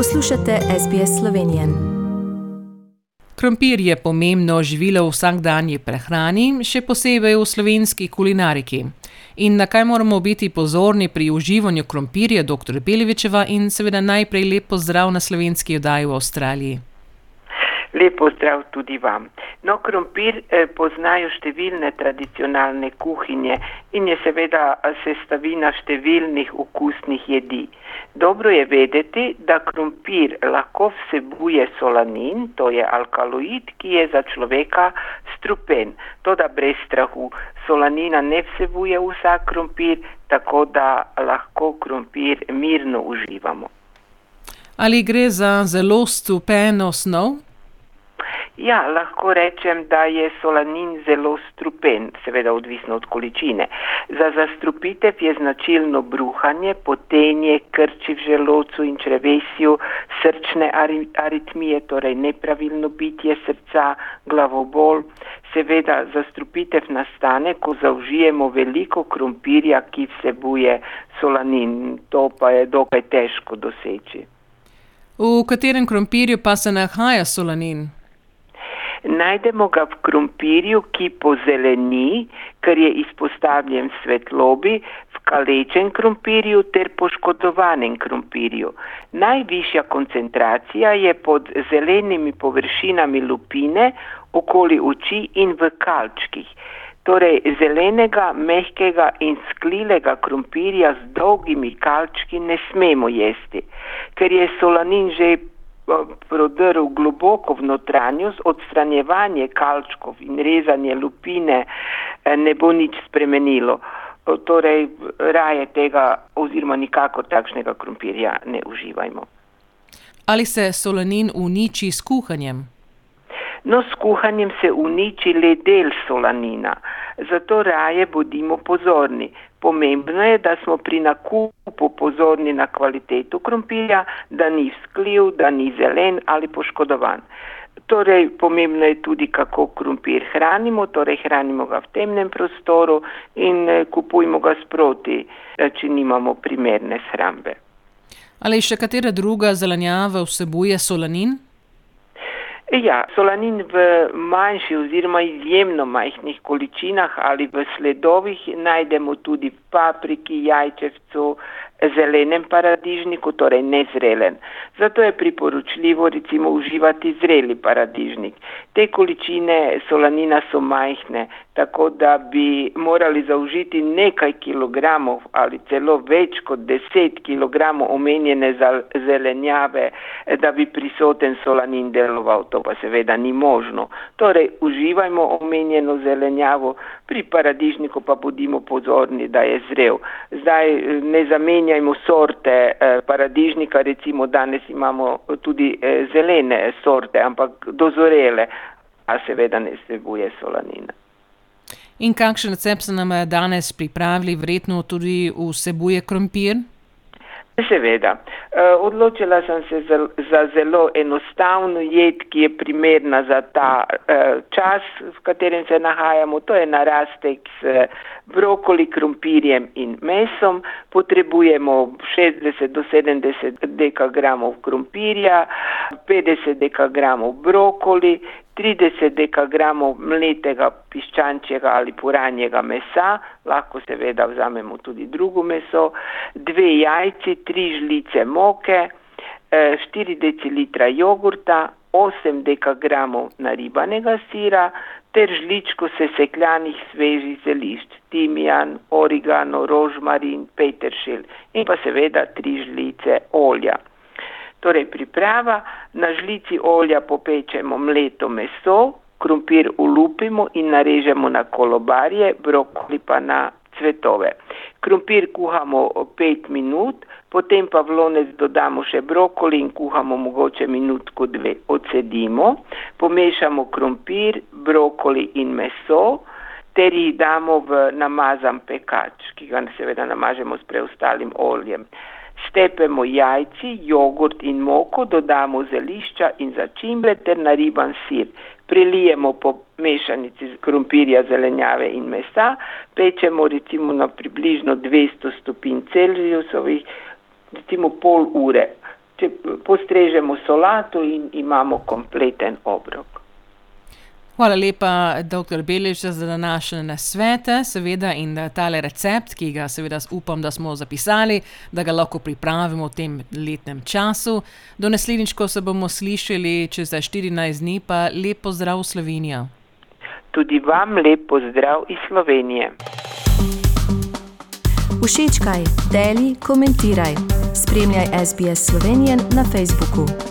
Poslušate SBS Slovenijo. Krompir je pomembno živilo v vsakdanji prehrani, še posebej v slovenski kulinariki. In na kaj moramo biti pozorni pri uživanju krompirja, dr. Belevičeva, in seveda najprej lep pozdrav na slovenski oddaji v Avstraliji. Lepo zdrav tudi vam. No, krompir eh, poznajo številne tradicionalne kuhinje in je seveda sestavina številnih okusnih jedi. Dobro je vedeti, da krompir lahko vsebuje solanin, to je alkaloid, ki je za človeka strupen. Toda brez strahu, solanina ne vsebuje vsak krompir, tako da lahko krompir mirno uživamo. Ali gre za zelo stupeno snov? Ja, lahko rečem, da je solanin zelo strupen, seveda odvisno od količine. Za zastrupitev je značilno bruhanje, potenje, krči v želocu in črevesju, srčne aritmije, torej nepravilno bitje srca, glavobol. Seveda zastrupitev nastane, ko zaužijemo veliko krompirja, ki vsebuje solanin. To pa je dokaj težko doseči. V katerem krompirju pa se nahaja solanin? Najdemo ga v krompirju, ki pozeleni, ker je izpostavljen svetlobi, v kalečen krompirju ter poškodovanem krompirju. Najvišja koncentracija je pod zelenimi površinami lupine, okoli oči in v kalčkih. Torej, zelenega, mehkega in sklilega krompirja z dolgimi kalčki ne smemo jesti, ker je solanin že prodrl globoko v notranjost, odstranjevanje kalčkov in rezanje lupine eh, ne bo nič spremenilo. Torej, raje tega oziroma nikako takšnega krompirja ne uživajmo. Ali se solanin uniči s kuhanjem? No, s kuhanjem se uniči le del solanina, zato raje bodimo pozorni. Pomembno je, da smo pri nakupu pozorni na kvaliteto krompirja, da ni vzkljiv, da ni zelen ali poškodovan. Torej, pomembno je tudi, kako krompir hranimo, torej hranimo ga v temnem prostoru in eh, kupujmo ga sproti, eh, če nimamo primerne shrambe. Ali še katera druga zelenjava vsebuje solanin? Ja, solanin v manjših oziroma izjemno majhnih količinah ali v sledovih najdemo tudi v papriki, jajčevcu, zelenem paradižniku, torej nezrelen. Zato je priporočljivo recimo uživati zreli paradižnik. Te količine solanina so majhne, tako da bi morali zaužiti nekaj kilogramov ali celo več kot deset kilogramov omenjene zelenjave, da bi prisoten solanin deloval. To pa seveda ni možno. Torej, uživajmo omenjeno zelenjavo, pri paradižniku pa bodimo pozorni, da je zrel. Zdaj ne zamenjajmo sorte eh, paradižnika, recimo danes imamo tudi eh, zelene sorte, ampak dozorele, a seveda ne vsebuje solanina. In kakšen recept se nam danes pripravili, verjetno tudi vsebuje krompir? Seveda. Eh, odločila sem se za, zelo enostavno jed, ki je primerna za ta uh, čas, v katerem se nahajamo. To je narastek s brokoli, krompirjem in mesom. Potrebujemo 60 do 70 dekagramov krompirja, 50 dekagramov brokoli, 30 dekagramov mletega piščančjega ali puranjega mesa, lahko seveda vzamemo tudi drugo meso, dve jajci, tri žlice moke, 4 eh, decilitra jogurta, 8 dekagramov naribanega sira ter žličko sesekljanih svežih zelišč, timijan, origano, rožmarin, peteršilj in pa seveda tri žlice olja. Torej, priprava, na žlici olja popečemo mleto meso, krompir ulupimo in narežemo na kolobarje, brokoli pa na cvetove. Krompir kuhamo 5 minut, potem pa v lonec dodamo še brokoli in kuhamo mogoče minutko dve. Odsedimo, pomešamo krompir, brokoli in meso ter jih damo v namazan pekač, ki ga seveda namažemo s preostalim oljem. Stepemo jajci, jogurt in moko, dodamo zelišča in začimbe ter nariban sir. Prelijemo po mešanici krompirja, zelenjave in mesa, pečemo recimo na približno 200 stopinj Celzijusovih, recimo pol ure. če postrežemo solato in imamo kompleten obrok. Hvala lepa, dr. Belež, za današnje nasvete, seveda, in tale recept, ki ga seveda upam, da smo zapisali, da ga lahko pripravimo v tem letnem času. Do naslednjič, ko se bomo slišali čez 14 dni, pa lepo zdrav Slovenija. Tudi vam lepo zdrav iz Slovenije. Všečkaj, deli, komentiraj. Spremljaj SBS Slovenijo na Facebooku.